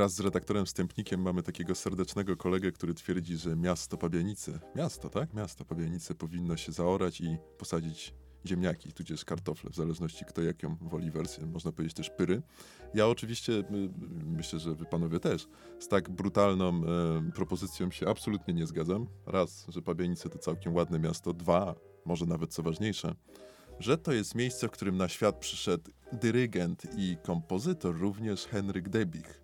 Wraz z redaktorem Wstępnikiem mamy takiego serdecznego kolegę, który twierdzi, że miasto Pabianice, miasto, tak? Miasto Pabianice powinno się zaorać i posadzić ziemniaki, tudzież kartofle, w zależności kto jaką woli wersję, można powiedzieć też pyry. Ja oczywiście, y, myślę, że wy panowie też, z tak brutalną e, propozycją się absolutnie nie zgadzam. Raz, że Pabianice to całkiem ładne miasto, dwa, może nawet co ważniejsze, że to jest miejsce, w którym na świat przyszedł dyrygent i kompozytor, również Henryk Debich.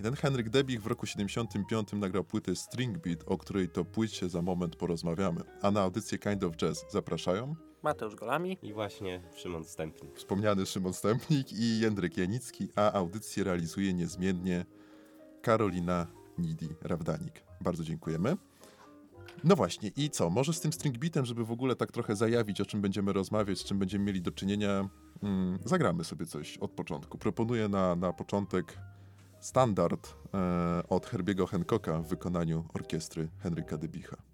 I ten Henryk Debich w roku 75 nagrał płytę String Beat, o której to płycie za moment porozmawiamy. A na audycję Kind of Jazz zapraszają Mateusz Golami. I właśnie Szymon Stępnik. wspomniany Szymon Stępnik i Jędryk Janicki, a audycję realizuje niezmiennie Karolina Nidi-Rawdanik. Bardzo dziękujemy. No właśnie, i co? Może z tym string beatem, żeby w ogóle tak trochę zajawić, o czym będziemy rozmawiać, z czym będziemy mieli do czynienia, mm, zagramy sobie coś od początku. Proponuję na, na początek standard e, od Herbiego Hancocka w wykonaniu orkiestry Henryka Debicha.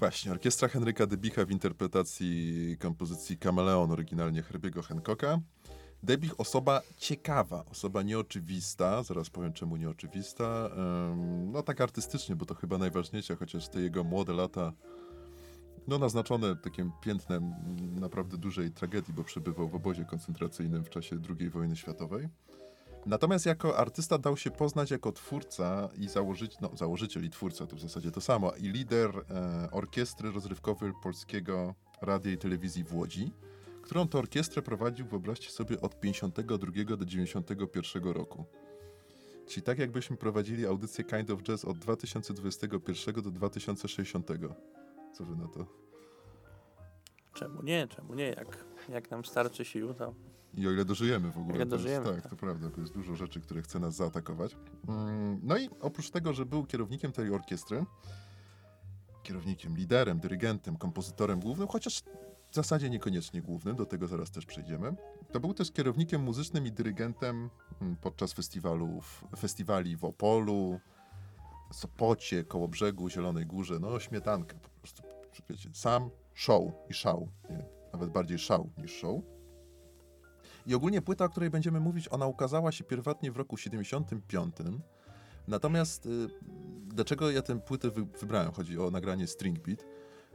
Właśnie, orkiestra Henryka Debicha w interpretacji kompozycji Kameleon, oryginalnie Herbiego Hancocka. Debich osoba ciekawa, osoba nieoczywista, zaraz powiem czemu nieoczywista, no tak artystycznie, bo to chyba najważniejsze, chociaż te jego młode lata, no naznaczone takim piętnem naprawdę dużej tragedii, bo przebywał w obozie koncentracyjnym w czasie II wojny światowej. Natomiast jako artysta dał się poznać jako twórca i założyciel, no założyciel i twórca to w zasadzie to samo, i lider e, orkiestry rozrywkowej Polskiego Radia i Telewizji w Łodzi, którą to orkiestrę prowadził, wyobraźcie sobie, od 52 do 91 roku. Czyli tak jakbyśmy prowadzili audycję Kind of Jazz od 2021 do 2060. Co wy na to? Czemu nie, czemu nie? Jak, jak nam starczy sił, to I o ile dożyjemy w ogóle. ile to jest- dożyjemy, tak, tak. to prawda, to jest dużo rzeczy, które chce nas zaatakować. Mm, No i oprócz tego, że był kierownikiem tej orkiestry, kierownikiem, liderem, dyrygentem, kompozytorem głównym, chociaż w zasadzie niekoniecznie głównym, do tego zaraz też przejdziemy, to był też kierownikiem muzycznym i dyrygentem mm, podczas festiwalów, festiwali w Opolu, Sopocie, Kołobrzegu, Zielonej Górze, no śmietanka po prostu, wiecie, sam show i szał, nie? nawet bardziej szał niż show. I ogólnie płyta, o której będziemy mówić, ona ukazała się pierwotnie w roku 75. Natomiast y, dlaczego ja tę płytę wy, wybrałem? Chodzi o nagranie String Beat.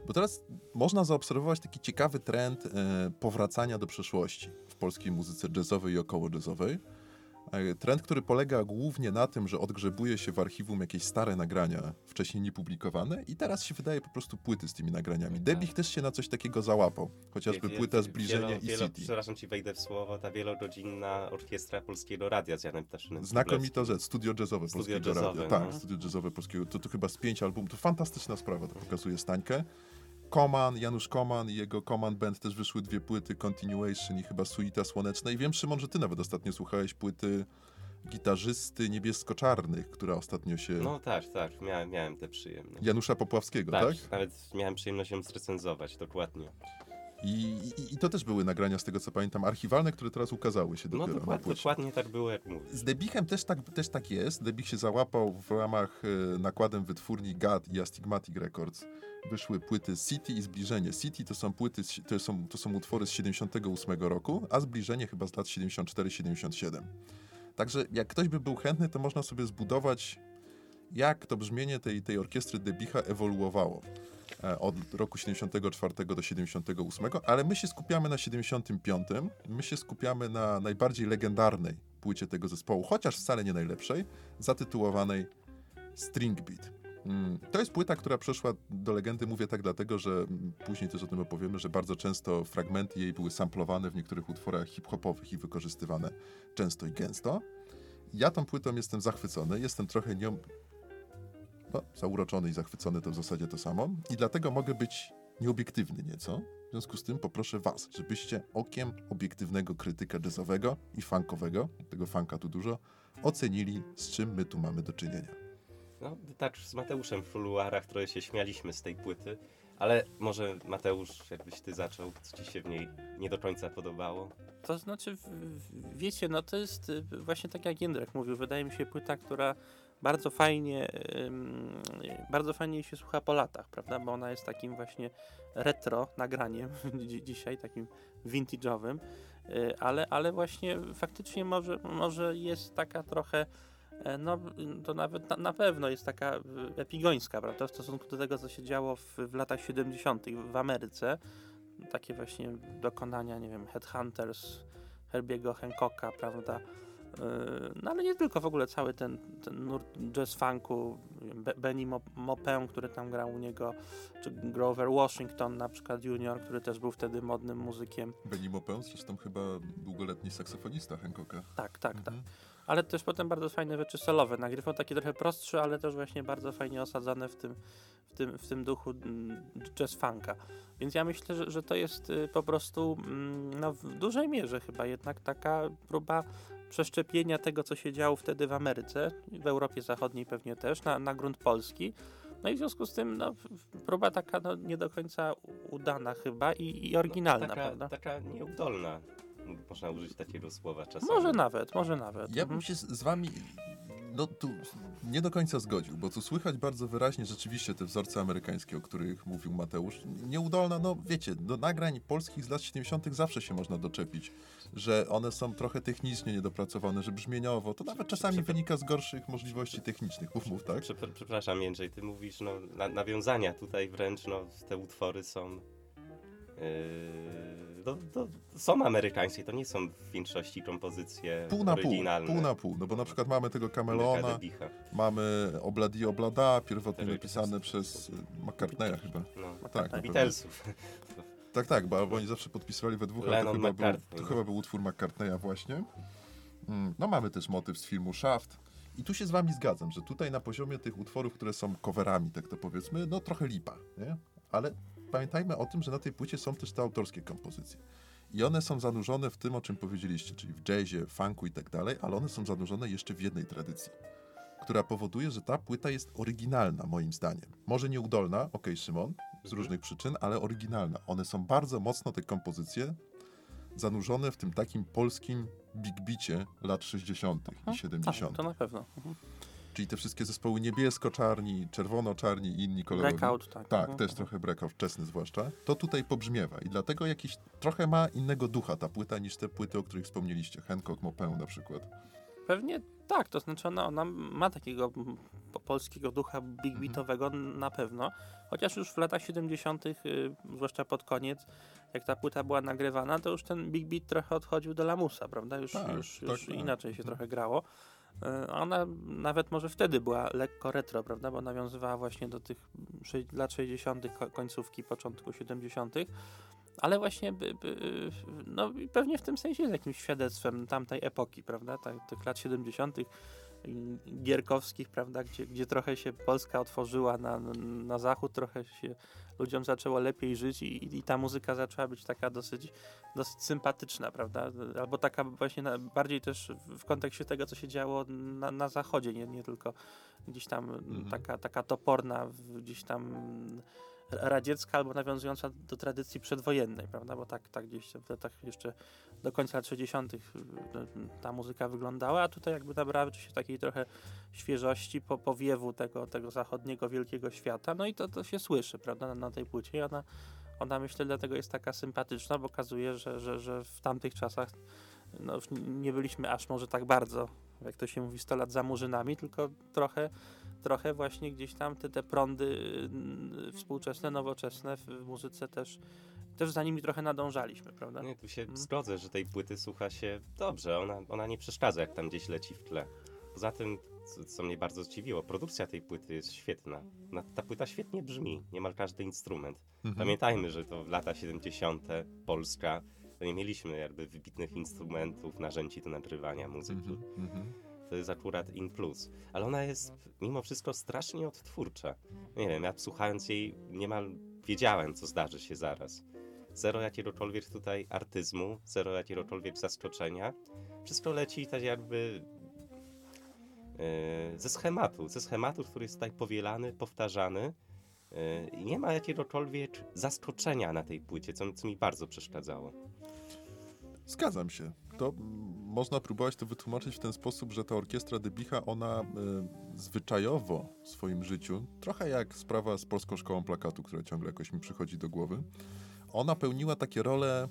Bo teraz można zaobserwować taki ciekawy trend e, powracania do przeszłości w polskiej muzyce jazzowej i około jazzowej. E, Trend, który polega głównie na tym, że odgrzebuje się w archiwum jakieś stare nagrania, wcześniej niepublikowane i teraz się wydaje po prostu płyty z tymi nagraniami. Debich też się na coś takiego załapał, chociażby Wie- płyta Zbliżenie wielo- i wielo- City. Przepraszam ci, wejdę w słowo, ta wielogodzinna orkiestra Polskiego Radia z Janem Ptaszynem. Znakomita rzecz, studio jazzowe Studio Polskiego jazzowe, Radia. Tak, no. studio jazzowe Polskiego. To, to chyba z pięć albumów. To fantastyczna sprawa, to pokazuje Stańkę. Koman, Janusz Koman i jego Koman Band też wyszły dwie płyty, Continuation i chyba Suita Słoneczna. I wiem, Szymon, że ty nawet ostatnio słuchałeś płyty gitarzysty niebiesko-czarnych, która ostatnio się... No tak, tak, miałem, miałem tę przyjemność. Janusza Popławskiego, tak, tak? nawet miałem przyjemność ją zrecenzować, dokładnie. I, i, I to też były nagrania, z tego co pamiętam, archiwalne, które teraz ukazały się No dopiero na dokładnie, dokładnie tak było, jak mówisz. Z Debichem też tak, też tak jest. Debich się załapał w ramach e, nakładem wytwórni GAD i Astigmatic Records. Wyszły płyty City i Zbliżenie. City to są płyty, to są, to są utwory z 78 roku, a Zbliżenie chyba z lat 74-77. Także jak ktoś by był chętny, to można sobie zbudować, jak to brzmienie tej, tej orkiestry Debicha ewoluowało od roku 74 do 78, ale my się skupiamy na 75. My się skupiamy na najbardziej legendarnej płycie tego zespołu, chociaż wcale nie najlepszej, zatytułowanej String Beat. Mm, To jest płyta, która przeszła do legendy, mówię tak dlatego, że mm, później też o tym opowiemy, że bardzo często fragmenty jej były samplowane w niektórych utworach hip-hopowych i wykorzystywane często i gęsto. Ja tą płytą jestem zachwycony, jestem trochę nią no, zauroczony i zachwycony to w zasadzie to samo. I dlatego mogę być nieobiektywny nieco. W związku z tym poproszę was, żebyście okiem obiektywnego krytyka jazzowego i funkowego, tego funka tu dużo, ocenili, z czym my tu mamy do czynienia. No, tak z Mateuszem w kuluarach trochę się śmialiśmy z tej płyty, ale może Mateusz, jakbyś ty zaczął, co ci się w niej nie do końca podobało? To znaczy, wiecie, no to jest y, właśnie tak jak Jędrek mówił, wydaje mi się płyta, która bardzo fajnie, bardzo fajnie się słucha po latach, prawda, bo ona jest takim właśnie retro nagraniem dzi- dzisiaj, takim vintage'owym, y, ale, ale właśnie faktycznie może, może jest taka trochę e, no, to nawet na, na pewno jest taka y, epigońska, prawda, w stosunku do tego, co się działo w, w latach 70. w Ameryce. Takie właśnie dokonania, nie wiem, Headhunters, Herbiego Hancocka, prawda? Yy, No ale nie tylko, w ogóle cały ten, ten nurt jazz funku, Be- Benny Mo- Maupin, który tam grał u niego, czy Grover Washington na przykład junior, który też był wtedy modnym muzykiem. Benny Maupin, zresztą chyba długoletni saksofonista Hancocka. Tak, tak, tak. Mhm. ale też potem bardzo fajne rzeczy solowe. Nagrywał takie trochę prostsze, ale też właśnie bardzo fajnie osadzone w tym, w tym, w tym duchu mm, jazz funka. Więc ja myślę, że, że to jest y, po prostu mm, no, w dużej mierze chyba jednak taka próba przeszczepienia tego, co się działo wtedy w Ameryce, w Europie Zachodniej pewnie też, na, na grunt polski. No i w związku z tym no, próba taka no, nie do końca udana chyba i, i oryginalna, No, taka, prawda? taka nieudolna, można użyć takiego słowa czasami. Może nawet, może nawet. Ja Mhm. bym się z, wami no tu nie do końca zgodził, bo tu słychać bardzo wyraźnie rzeczywiście te wzorce amerykańskie, o których mówił Mateusz. Nieudolna, no wiecie, do nagrań polskich z lat 70. zawsze się można doczepić, że one są trochę technicznie niedopracowane, że brzmieniowo, to nawet czasami wynika z gorszych możliwości technicznych, mów, mów tak? Przepra- Przepraszam, Jędrzej, ty mówisz, no, na, nawiązania tutaj wręcz, no, te utwory są. Yy, no, to są amerykańskie, to nie są w większości kompozycje Pół na pół, oryginalne. pół na pół, no bo na przykład mamy tego Camelona, mamy Obladi Oblada, pierwotnie Który napisane przez McCartneya chyba. No, Tak, pewno. Beatlesów. Tak, tak, bo oni zawsze podpisywali we dwóch, ale to Lennon, chyba, był, to no. chyba był utwór McCartneya właśnie. Mm, No mamy też motyw z filmu Shaft. I tu się z wami zgadzam, że tutaj na poziomie tych utworów, które są coverami, tak to powiedzmy, no trochę lipa, nie? Ale pamiętajmy o tym, że na tej płycie są też te autorskie kompozycje. I one są zanurzone w tym, o czym powiedzieliście, czyli w jazzie, funku i tak dalej, ale one są zanurzone jeszcze w jednej tradycji, która powoduje, że ta płyta jest oryginalna, moim zdaniem. Może nieudolna, okej, Szymon, z różnych przyczyn, ale oryginalna. One są bardzo mocno, te kompozycje, zanurzone w tym takim polskim big beacie lat 60. i 70. Tak, to na pewno. Mhm. Czyli te wszystkie zespoły niebiesko-czarni, czerwono-czarni i inni kolorowi. Breakout, tak. Tak, Mhm. też trochę breakout wczesny zwłaszcza. To tutaj pobrzmiewa i dlatego jakiś trochę ma innego ducha ta płyta niż te płyty, o których wspomnieliście. Hancock, Mopin na przykład. Pewnie tak, to znaczy ona, ona ma takiego po- polskiego ducha big Mhm. beatowego na pewno, chociaż już w latach 70., y, zwłaszcza pod koniec, jak ta płyta była nagrywana, to już ten big beat trochę odchodził do lamusa, prawda? Już, Tak, już, tak, już tak. inaczej się Mhm. trochę grało. A Ona nawet może wtedy była lekko retro, prawda? Bo nawiązywała właśnie do tych lat 60., ko- końcówki, początku 70., ale właśnie by, by, no pewnie w tym sensie jest jakimś świadectwem tamtej epoki, prawda? Tak, tych lat 70. gierkowskich, prawda, gdzie, gdzie trochę się Polska otworzyła na, na zachód, trochę się ludziom zaczęło lepiej żyć i, i ta muzyka zaczęła być taka dosyć, dosyć sympatyczna, prawda? Albo taka właśnie na, bardziej też w kontekście tego, co się działo na, na zachodzie, nie, nie tylko gdzieś tam Mhm. taka, taka toporna, gdzieś tam radziecka albo nawiązująca do tradycji przedwojennej, prawda? Bo tak, tak gdzieś w latach jeszcze do końca lat 60. y, ta muzyka wyglądała, a tutaj jakby nabrała się takiej trochę świeżości, po, powiewu tego, tego zachodniego wielkiego świata, no i to, to się słyszy, prawda, na, na tej płycie i ona, ona myślę dlatego jest taka sympatyczna, bo pokazuje, że, że, że w tamtych czasach no, już nie byliśmy aż może tak bardzo, jak to się mówi, 100 lat za murzynami, tylko trochę trochę właśnie gdzieś tam te, te prądy współczesne, nowoczesne w, w muzyce też, też za nimi trochę nadążaliśmy, prawda? Nie, tu się Mhm. zgodzę, że tej płyty słucha się dobrze. Ona, ona nie przeszkadza, jak tam gdzieś leci w tle. Poza tym, co, co mnie bardzo zdziwiło, produkcja tej płyty jest świetna. Na, ta płyta świetnie brzmi, niemal każdy instrument. Mhm. Pamiętajmy, że to lata 70. Polska, to nie mieliśmy jakby wybitnych instrumentów, narzędzi do nagrywania muzyki. Mhm, mhm. To jest akurat in plus. Ale ona jest mimo wszystko strasznie odtwórcza. Nie wiem, ja słuchając jej niemal wiedziałem, co zdarzy się zaraz. Zero jakiegokolwiek tutaj artyzmu, zero jakiegokolwiek zaskoczenia. Wszystko leci tak jakby e, ze schematu, ze schematu, który jest tutaj powielany, powtarzany. I nie ma jakiegokolwiek zaskoczenia na tej płycie, co, co mi bardzo przeszkadzało. Zgadzam się. To można próbować to wytłumaczyć w ten sposób, że ta orkiestra Debicha, ona y, zwyczajowo w swoim życiu, trochę jak sprawa z Polską Szkołą Plakatu, która ciągle jakoś mi przychodzi do głowy, ona pełniła takie role,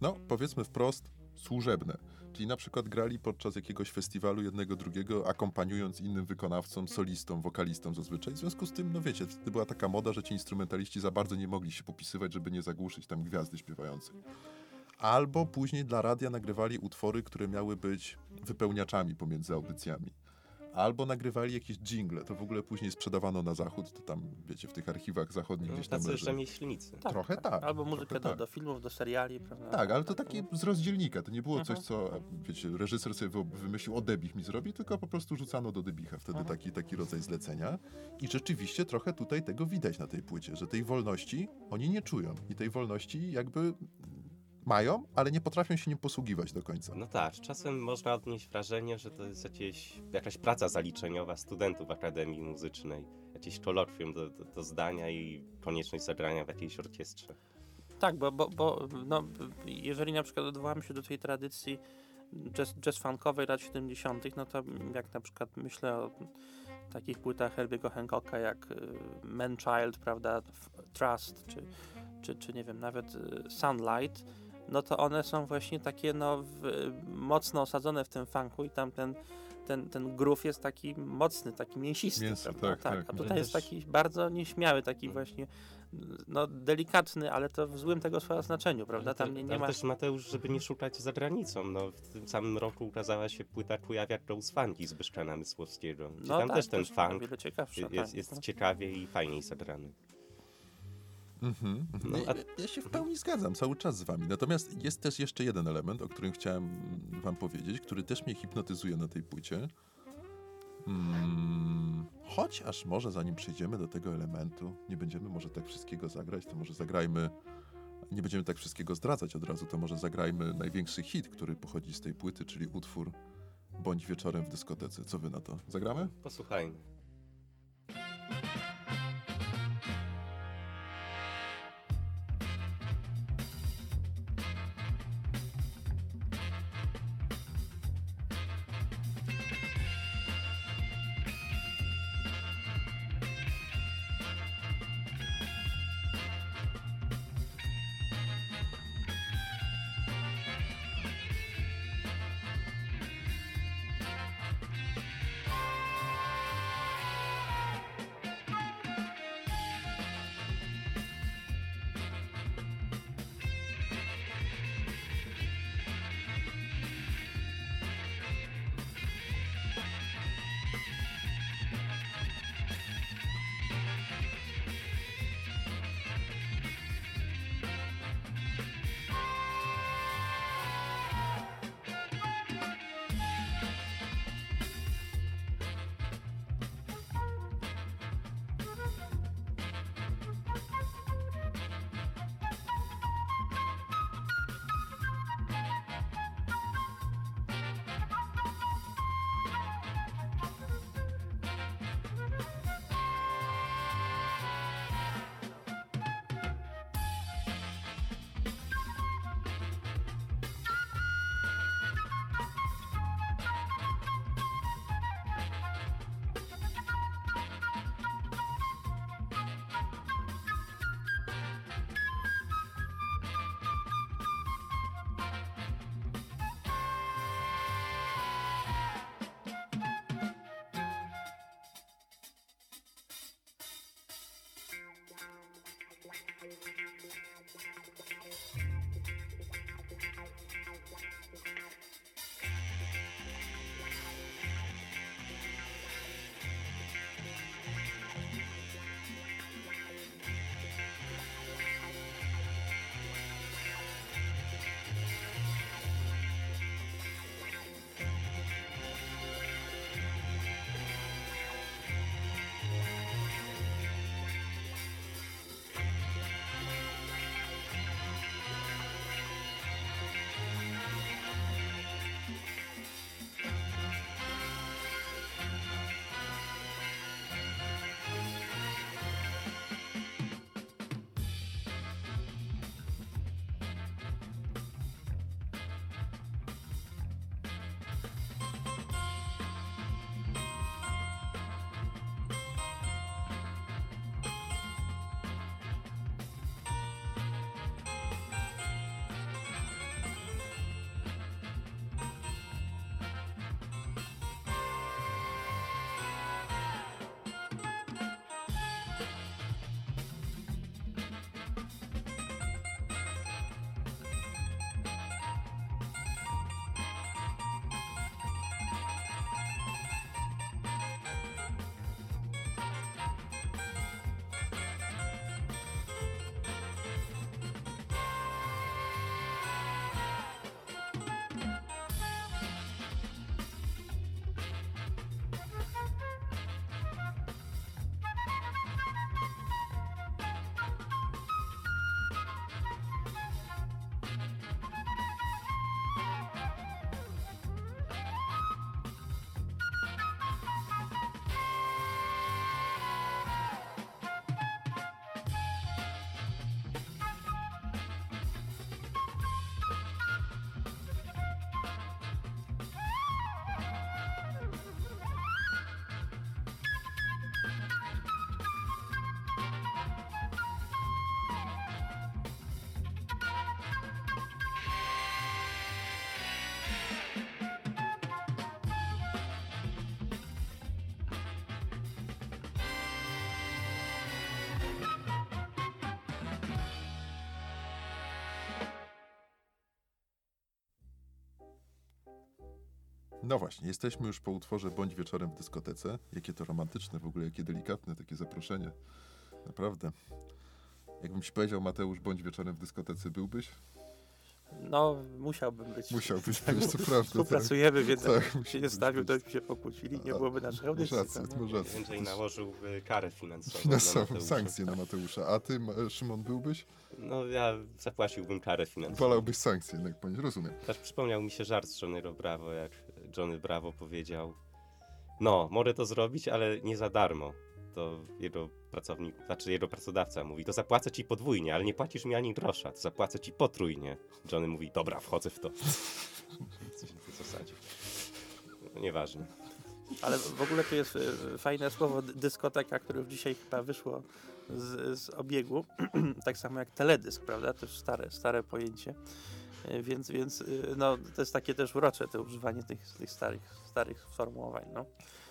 no powiedzmy wprost, służebne. Czyli na przykład grali podczas jakiegoś festiwalu jednego, drugiego, akompaniując innym wykonawcom, solistom, wokalistom zazwyczaj. W związku z tym, no wiecie, wtedy była taka moda, że ci instrumentaliści za bardzo nie mogli się popisywać, żeby nie zagłuszyć tam gwiazdy śpiewającej albo później dla radia nagrywali utwory, które miały być wypełniaczami pomiędzy audycjami. Albo nagrywali jakieś jingle, to w ogóle później sprzedawano na zachód, to tam, wiecie, w tych archiwach zachodnich No, gdzieś tam tacy leży. rzemieślnicy. Trochę tak, Albo muzykę do, tak. do filmów, do seriali, prawda? Tak, ale to takie z rozdzielnika, to nie było coś, Mhm. co, wiecie, reżyser sobie wy- wymyślił, o Debich mi zrobi, tylko po prostu rzucano do Debicha wtedy Mhm. taki, taki rodzaj zlecenia. I rzeczywiście trochę tutaj tego widać na tej płycie, że tej wolności oni nie czują i tej wolności jakby mają, ale nie potrafią się nim posługiwać do końca. No tak, czasem można odnieść wrażenie, że to jest jakieś, jakaś praca zaliczeniowa studentów Akademii Muzycznej. Jakieś kolokwium do, do, do zdania i konieczność zagrania w jakiejś orkiestrze. Tak, bo, bo, bo no, jeżeli na przykład odwołamy się do tej tradycji jazz, jazz funkowej lat 70., no to jak na przykład myślę o takich płytach Herbiego Hancocka jak y, Man Child, prawda, Trust, czy, czy, czy nie wiem, nawet y, Sunlight, no to one są właśnie takie no w, mocno osadzone w tym funku i tam ten, ten, ten groove jest taki mocny, taki mięsisty, Mięsny, prawda? tak, tak. A tutaj jest taki bardzo nieśmiały, taki właśnie no delikatny, ale to w złym tego słowa znaczeniu, prawda? Ale Tam nie, nie ale ma... też Mateusz, żeby nie szukać za granicą. No, w tym samym roku ukazała się płyta Kujawiak Rose Funky Zbyszka Namysłowskiego. No tam tak, też ten funk jest, tak. jest ciekawie i fajniej zagrany. Mhm. mhm. No, Ja- a- Ja się w pełni zgadzam, cały czas z wami. Natomiast jest też jeszcze jeden element, o którym chciałem wam powiedzieć, który też mnie hipnotyzuje na tej płycie. Hmm, chociaż może zanim przejdziemy do tego elementu, nie będziemy może tak wszystkiego zagrać, to może zagrajmy, nie będziemy tak wszystkiego zdradzać od razu, to może zagrajmy największy hit, który pochodzi z tej płyty, czyli utwór Bądź wieczorem w dyskotece. Co wy na to? Zagramy? Posłuchajmy. No właśnie, jesteśmy już po utworze Bądź wieczorem w dyskotece. Jakie to romantyczne w ogóle, jakie delikatne takie zaproszenie. Naprawdę. Jakbym ci powiedział, Mateusz, bądź wieczorem w dyskotece, byłbyś? No, musiałbym być. Musiałbyś Tak, być, to prawda. Tak. Współpracujemy, więc Tak, się nie stawił, to byśmy się pokłócili, nie byłoby naszej audycji. rację, prawda? masz rację. Andrzej nałożyłby karę finansową. na Finansową sankcję na Mateusza. A ty, Szymon, byłbyś? No ja zapłaciłbym karę finansową. Wolałbyś sankcję, jednak ponieważ rozumiem. Też przypomniał mi się żart z Johnny'ego Bravo, jak Johnny Bravo powiedział no, mogę to zrobić, ale nie za darmo. To jego pracownik, znaczy jego pracodawca mówi, to zapłacę ci podwójnie, ale nie płacisz mi ani grosza, to zapłacę ci potrójnie. Johnny mówi, dobra, wchodzę w to. Coś w zasadzie. No, nieważne. Ale w ogóle tu jest e, fajne słowo dy- dyskoteka, które już dzisiaj chyba wyszło z, z obiegu. tak samo jak teledysk, prawda? To już stare, stare pojęcie. E, Więc, więc e, no, to jest takie też urocze, to używanie tych, tych starych, starych sformułowań. No.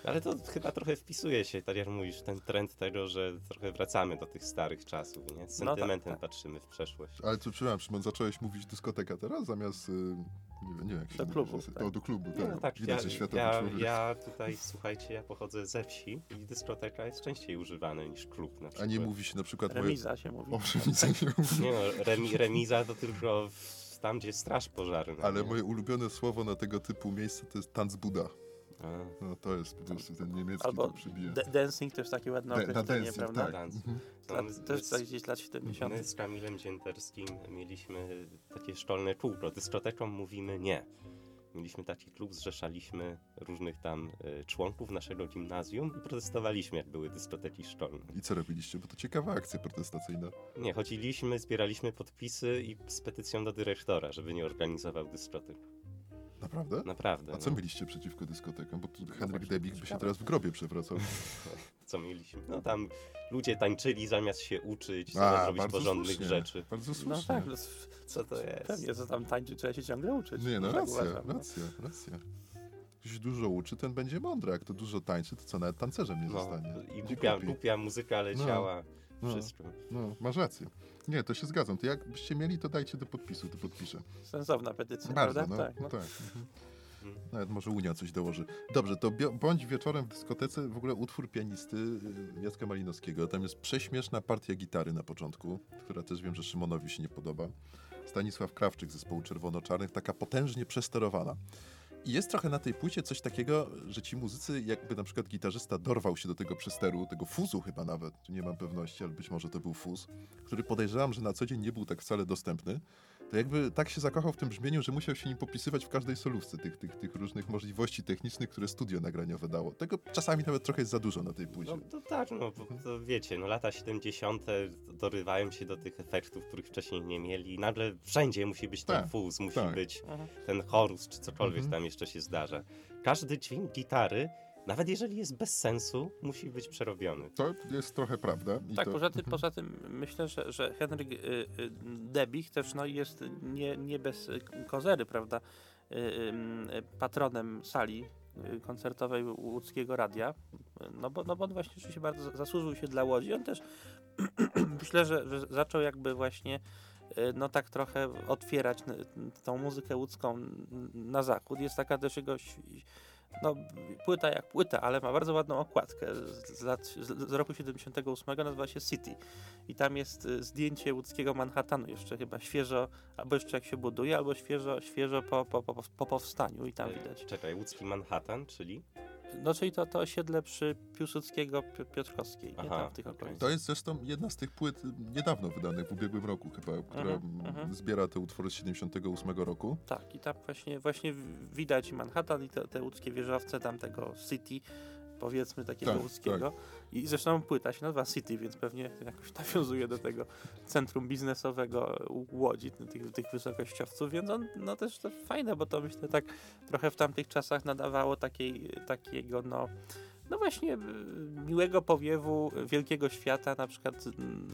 Ale to chyba trochę wpisuje się, tak jak mówisz, ten trend tego, że trochę wracamy do tych starych czasów, nie? Z No tak, sentymentem tak. patrzymy w przeszłość. Ale co, przepraszam, Szymon, zacząłeś mówić dyskoteka teraz zamiast, y, nie wiem, nie wiem jak się Do klubu, tak. No, do klubu, No tak. tak, Widać, ja, światowy ja, człowiek. ja tutaj, słuchajcie, ja pochodzę ze wsi i dyskoteka jest częściej używana niż klub na A przykład. nie mówi się na przykład... moje- Remiza się mówi. O, remiza nie mówi. Nie no, remi, remiza to tylko w, tam, gdzie straż pożarna. Ale nie? moje ulubione słowo na tego typu miejsce to jest tanc Buda. A, No to jest po prostu ten niemiecki Albo to przybije. d- dancing to jest takie ładne na określenie, dancing, prawda? tak. Mhm. Lat, my- też my- tak gdzieś lat 70. My z Kamilem Dzięterskim mieliśmy takie szkolne kółko. Dyskoteką mówimy nie. Mieliśmy taki klub, zrzeszaliśmy różnych tam y, członków naszego gimnazjum i protestowaliśmy, jak były dyskoteki szkolne. I co robiliście? Bo to ciekawa akcja protestacyjna. Nie, chodziliśmy, zbieraliśmy podpisy i z petycją do dyrektora, żeby nie organizował dyskotek. Naprawdę? Naprawdę. A co no. mieliście przeciwko dyskotekom? Bo tu Henryk właśnie, Debik by się teraz w grobie przewracał. co mieliśmy. No tam ludzie tańczyli zamiast się uczyć, A, zamiast robić porządnych słusznie. rzeczy. Bardzo No słusznie. tak, no, s- Co to jest? pewnie, co tam tańczy, trzeba się ciągle uczyć. Nie, no Tak racja, uważam, no. racja, racja. Ktoś dużo uczy, ten będzie mądry. Jak to dużo tańczy, to co, nawet tancerzem nie No, zostanie. I głupia, głupi. głupia muzyka leciała, no. wszystko. No, masz rację. Nie, to się zgadzam. To jakbyście mieli, to dajcie do podpisu, to podpiszę. Sensowna petycja, Bardzo, prawda? no, Tak, no. tak. Mhm. Nawet może Unia coś dołoży. Dobrze, to bądź wieczorem w dyskotece w ogóle utwór pianisty y, Jacka Malinowskiego. Tam jest prześmieszna partia gitary na początku, która też wiem, że Szymonowi się nie podoba. Stanisław Krawczyk z zespołu Czerwono-Czarnych, taka potężnie przesterowana. I jest trochę na tej płycie coś takiego, że ci muzycy, jakby na przykład gitarzysta dorwał się do tego przesteru, tego fuzu chyba nawet, nie mam pewności, ale być może to był fuz, który podejrzewam, że na co dzień nie był tak wcale dostępny, to jakby tak się zakochał w tym brzmieniu, że musiał się nim popisywać w każdej solówce tych, tych, tych różnych możliwości technicznych, które studio nagraniowe dało. Tego czasami nawet trochę jest za dużo na tej płycie. No to tak, no bo to wiecie, no lata 70. dorywają się do tych efektów, których wcześniej nie mieli. Nagle wszędzie musi być ten Tak, fuz, musi tak. być Mhm. ten chorus, czy cokolwiek Mhm. tam jeszcze się zdarza. Każdy dźwięk gitary, nawet jeżeli jest bez sensu, musi być przerobiony. To jest trochę prawda. I Tak, to... poza tym, poza tym myślę, że, że Henryk y, y, Debich też no, jest nie, nie bez y, kozery, prawda, y, y, patronem sali y, koncertowej Łódzkiego Radia, no bo, no bo on właśnie rzeczywiście bardzo za- zasłużył się dla Łodzi. On też myślę, że, że zaczął jakby właśnie y, no tak trochę otwierać tą muzykę łódzką na zachód. Jest taka też jego no, płyta jak płyta, ale ma bardzo ładną okładkę z, lat, z, z roku 78, nazywa się City. I tam jest y, zdjęcie łódzkiego Manhattanu, jeszcze chyba świeżo, albo jeszcze jak się buduje, albo świeżo, świeżo po, po, po, po powstaniu i tam E, widać. Czekaj, łódzki Manhattan, czyli? No czyli to, to osiedle przy Piłsudskiego, Pi- Piotrkowskiej, nie? Aha, tam w tych okolicach. To jest zresztą jedna z tych płyt niedawno wydanych, w ubiegłym roku chyba, która Mhm, mhm. zbiera te utwory z 78 roku. Tak, i tam właśnie, właśnie widać Manhattan i te, te łódzkie wieżowce tam tego City, powiedzmy takiego Tak, łódzkiego. I zresztą płyta się nazywa City, więc pewnie jakoś nawiązuje do tego centrum biznesowego Łodzi, tych, tych wysokościowców, więc on no też to fajne, bo to myślę tak trochę w tamtych czasach nadawało takiej, takiego no no właśnie y, miłego powiewu wielkiego świata na przykład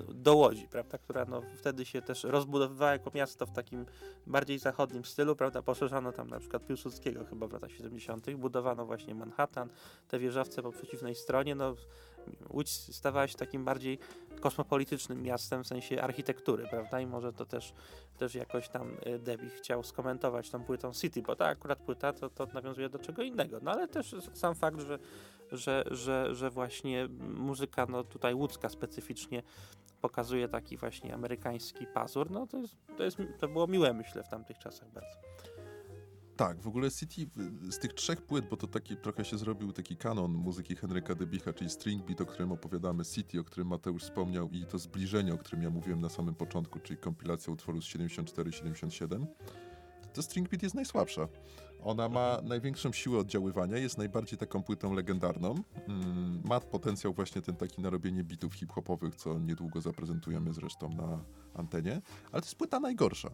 do Łodzi, prawda, która no wtedy się też rozbudowywała jako miasto w takim bardziej zachodnim stylu, prawda, poszerzano tam na przykład Piłsudskiego chyba w latach 70., budowano właśnie Manhattan, te wieżowce po przeciwnej stronie, no Łódź stawała się takim bardziej kosmopolitycznym miastem w sensie architektury, prawda? I może to też, też jakoś tam y, Debbie chciał skomentować tą płytą City, bo ta akurat płyta to, to nawiązuje do czego innego. No ale też sam fakt, że, że, że, że właśnie muzyka no, tutaj łódzka specyficznie pokazuje taki właśnie amerykański pazur, no to, jest, to, jest, to było miłe myślę w tamtych czasach bardzo. Tak, w ogóle City z tych trzech płyt, bo to taki trochę się zrobił taki kanon muzyki Henryka Debicha, czyli String Beat, o którym opowiadamy, City, o którym Mateusz wspomniał i to zbliżenie, o którym ja mówiłem na samym początku, czyli kompilacja utworu z 74-77, to String Beat jest najsłabsza. Ona ma największą siłę oddziaływania, jest najbardziej taką płytą legendarną. Mm, ma potencjał właśnie ten taki na robienie bitów hip-hopowych, co niedługo zaprezentujemy zresztą na antenie, ale to jest płyta najgorsza.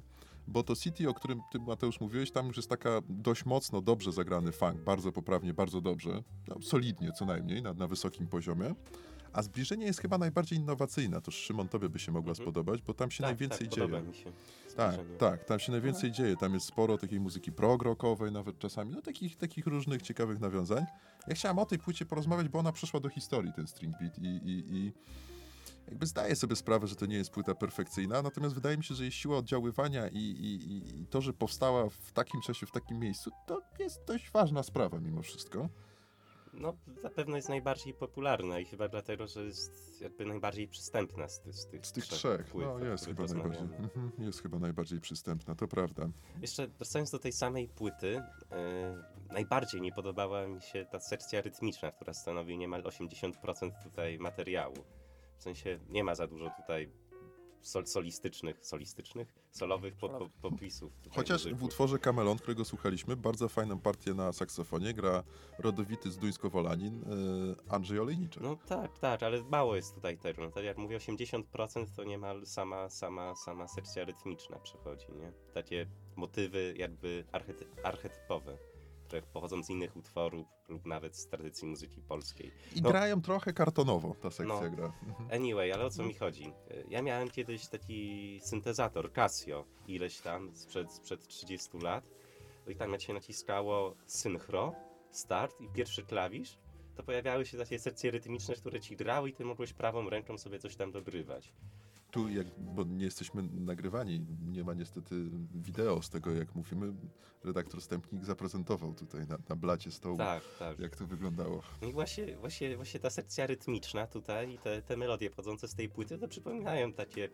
Bo to City, o którym ty Mateusz mówiłeś, tam już jest taka dość mocno, dobrze zagrany funk, bardzo poprawnie, bardzo dobrze, no, solidnie co najmniej, na, na wysokim poziomie. A zbliżenie jest chyba najbardziej innowacyjne. To Szymon, tobie by się mogła Mhm. spodobać, bo tam się tak, najwięcej tak, dzieje. Mi się Tak, tak, tam się najwięcej dzieje. Tam jest sporo takiej muzyki prog-rockowej nawet czasami, no takich, takich różnych ciekawych nawiązań. Ja chciałem o tej płycie porozmawiać, bo ona przeszła do historii, ten string beat i, i, i jakby zdaję sobie sprawę, że to nie jest płyta perfekcyjna, natomiast wydaje mi się, że jej siła oddziaływania i, i, i- to, że powstała w takim czasie, w takim miejscu, to jest dość ważna sprawa mimo wszystko. No, zapewne jest najbardziej popularna i chyba dlatego, że jest jakby najbardziej przystępna z, z tych, Z tych trzech, płyt, no jest chyba najbardziej, mhm, jest chyba najbardziej przystępna, to prawda. Jeszcze wracając do tej samej płyty, e, najbardziej nie podobała mi się ta sekcja rytmiczna, która stanowi niemal 80% tutaj materiału. W sensie nie ma za dużo tutaj sol, solistycznych, solistycznych, solowych po, po, Solowych. popisów. tutaj Chociaż w utworze Kamelon, którego słuchaliśmy, bardzo fajną partię na saksofonie gra rodowity Zduńsko-Wolanin yy, Andrzej Olejniczak. No tak, tak, ale mało jest tutaj tego. No, tak jak mówię, 80% to niemal sama, sama, sama sekcja rytmiczna przechodzi, nie? Takie motywy jakby archety, archetypowe, które pochodzą z innych utworów lub nawet z tradycji muzyki polskiej. I no- grają trochę kartonowo, ta sekcja No. gra. Mhm. Anyway, ale o co mi chodzi? Ja miałem kiedyś taki syntezator Casio, ileś tam, sprzed, sprzed 30 lat. No I tam jak się naciskało synchro, start i pierwszy klawisz, to pojawiały się takie sekcje rytmiczne, które ci grały i ty mogłeś prawą ręką sobie coś tam dogrywać. Tu, jak, bo nie jesteśmy nagrywani, nie ma niestety wideo z tego, jak mówimy. Redaktor Stępnik zaprezentował tutaj na, na blacie stołu, Tak, tak. jak to wyglądało. No I właśnie, właśnie, właśnie ta sekcja rytmiczna tutaj i te, te melodie pochodzące z tej płyty, to przypominają takie,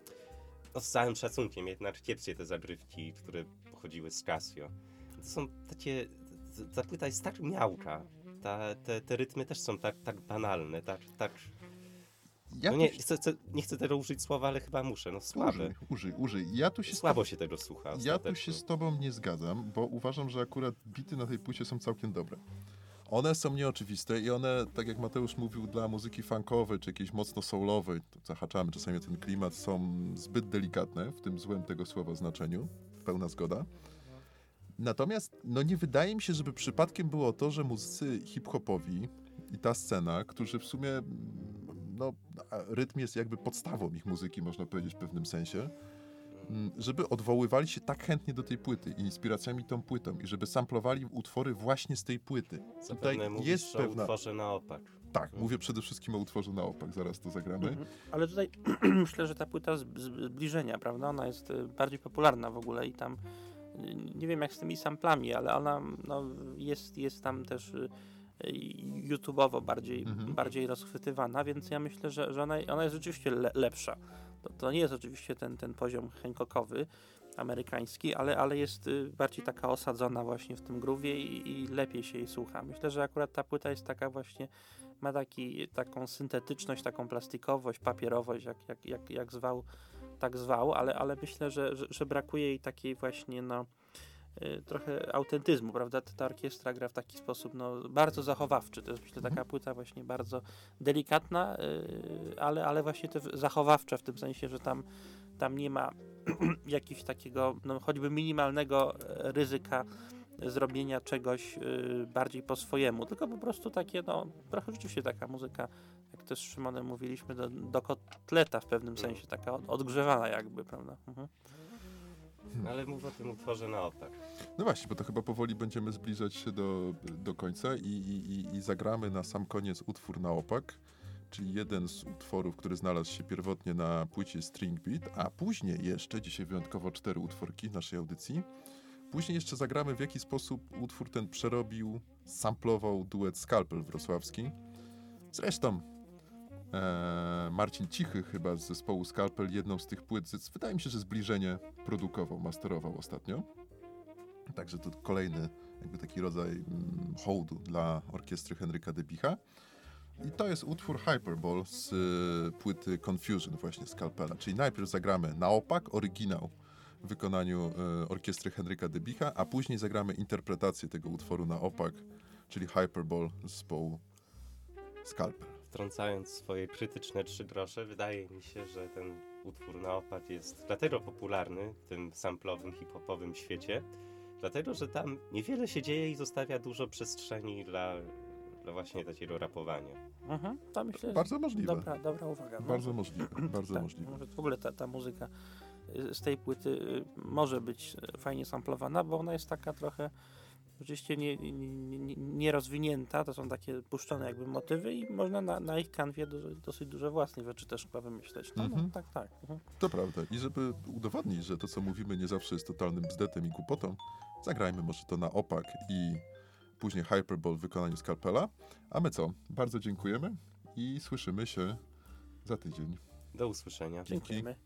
no z całym szacunkiem, jednak kiepskie te zagrywki, które pochodziły z Casio. To są takie, ta płyta jest tak miałka, ta, te, te rytmy też są tak, tak banalne, tak, tak, Ja no nie, chcę, chcę, nie chcę tego użyć słowa, ale chyba muszę, no słabe. Użyj, użyj, użyj. Ja tu się Słabo się tego słucha Ja tu się z tobą nie zgadzam, bo uważam, że akurat bity na tej płycie są całkiem dobre. One są nieoczywiste i one, tak jak Mateusz mówił, dla muzyki funkowej czy jakiejś mocno soulowej, to zahaczamy czasami o ten klimat, są zbyt delikatne w tym złym tego słowa znaczeniu. Pełna zgoda. Natomiast no nie wydaje mi się, żeby przypadkiem było to, że muzycy hip-hopowi i ta scena, którzy w sumie no, rytm jest jakby podstawą ich muzyki, można powiedzieć w pewnym sensie, Mm, żeby odwoływali się tak chętnie do tej płyty i inspiracjami tą płytą i żeby samplowali utwory właśnie z tej płyty. Zapewne mówisz jest o pewna... utworze na opak. Tak, mówię przede wszystkim o utworze na opak, zaraz to zagramy. Mhm. Ale tutaj myślę, że ta płyta zbliżenia, prawda? Ona jest y, bardziej popularna w ogóle i tam y, nie wiem jak z tymi samplami, ale ona no, jest, jest tam też y, YouTube'owo bardziej, Mhm. bardziej rozchwytywana, więc ja myślę, że, że ona, ona jest rzeczywiście le, lepsza. To, to nie jest oczywiście ten, ten poziom Hancockowy amerykański, ale, ale jest y, bardziej taka osadzona właśnie w tym groove'ie i, i lepiej się jej słucha. Myślę, że akurat ta płyta jest taka właśnie ma taki, taką syntetyczność, taką plastikowość, papierowość, jak, jak, jak, jak zwał, tak zwał, ale, ale myślę, że, że, że brakuje jej takiej właśnie, no, trochę autentyzmu, prawda? Ta orkiestra gra w taki sposób, no, bardzo zachowawczy. To jest, myślę, taka płyta właśnie bardzo delikatna, y, ale, ale właśnie te zachowawcza w tym sensie, że tam, tam nie ma jakiegoś takiego, no, choćby minimalnego e, ryzyka zrobienia czegoś y, bardziej po swojemu, tylko po prostu takie, no, trochę rzeczywiście taka muzyka, jak też z Szymonem mówiliśmy, do, do kotleta w pewnym sensie, taka od, odgrzewana jakby, prawda? Mhm. Ale mów o tym utworze na opak. No właśnie, bo to chyba powoli będziemy zbliżać się do, do końca i, i, i- zagramy na sam koniec utwór na opak. czyli jeden z utworów, który znalazł się pierwotnie na płycie String Beat, a później jeszcze, dzisiaj wyjątkowo cztery utworki naszej audycji, później jeszcze zagramy w jaki sposób utwór ten przerobił, samplował duet Skalpel wrocławski. Zresztą Marcin Cichy chyba z zespołu Skalpel jedną z tych płyt, z- wydaje mi się, że zbliżenie produkował, masterował ostatnio. Także to kolejny jakby taki rodzaj mm, hołdu dla orkiestry Henryka Debicha. I to jest utwór Hyperball z y, płyty Confusion właśnie Skalpela. Czyli najpierw zagramy na opak, oryginał w wykonaniu y, orkiestry Henryka Debicha, a później zagramy interpretację tego utworu na opak, czyli Hyperball zespołu Skalpel. Wtrącając swoje krytyczne trzy grosze, wydaje mi się, że ten utwór na opak jest dlatego popularny w tym samplowym, hip-hopowym świecie, dlatego, że tam niewiele się dzieje i zostawia dużo przestrzeni dla, dla właśnie takiego rapowania. Mhm, to myślę, że Bardzo możliwe. dobra, dobra uwaga. No. Bardzo możliwe, bardzo tak, możliwe. Może w ogóle ta, ta muzyka y, z tej płyty y, może być y, fajnie samplowana, bo ona jest taka trochę oczywiście nie, nie, nie, nierozwinięta, to są takie puszczone jakby motywy i można na, na ich kanwie do, dosyć dużo własnych rzeczy też chyba wymyśleć. No, Mhm. no tak, tak. Mhm. To prawda. I żeby udowodnić, że to, co mówimy, nie zawsze jest totalnym bzdetem i głupotą, zagrajmy może to na opak i później Hyperball w wykonaniu Skalpela. A my co? Bardzo dziękujemy i słyszymy się za tydzień. Do usłyszenia. Dzięki. Dziękujemy.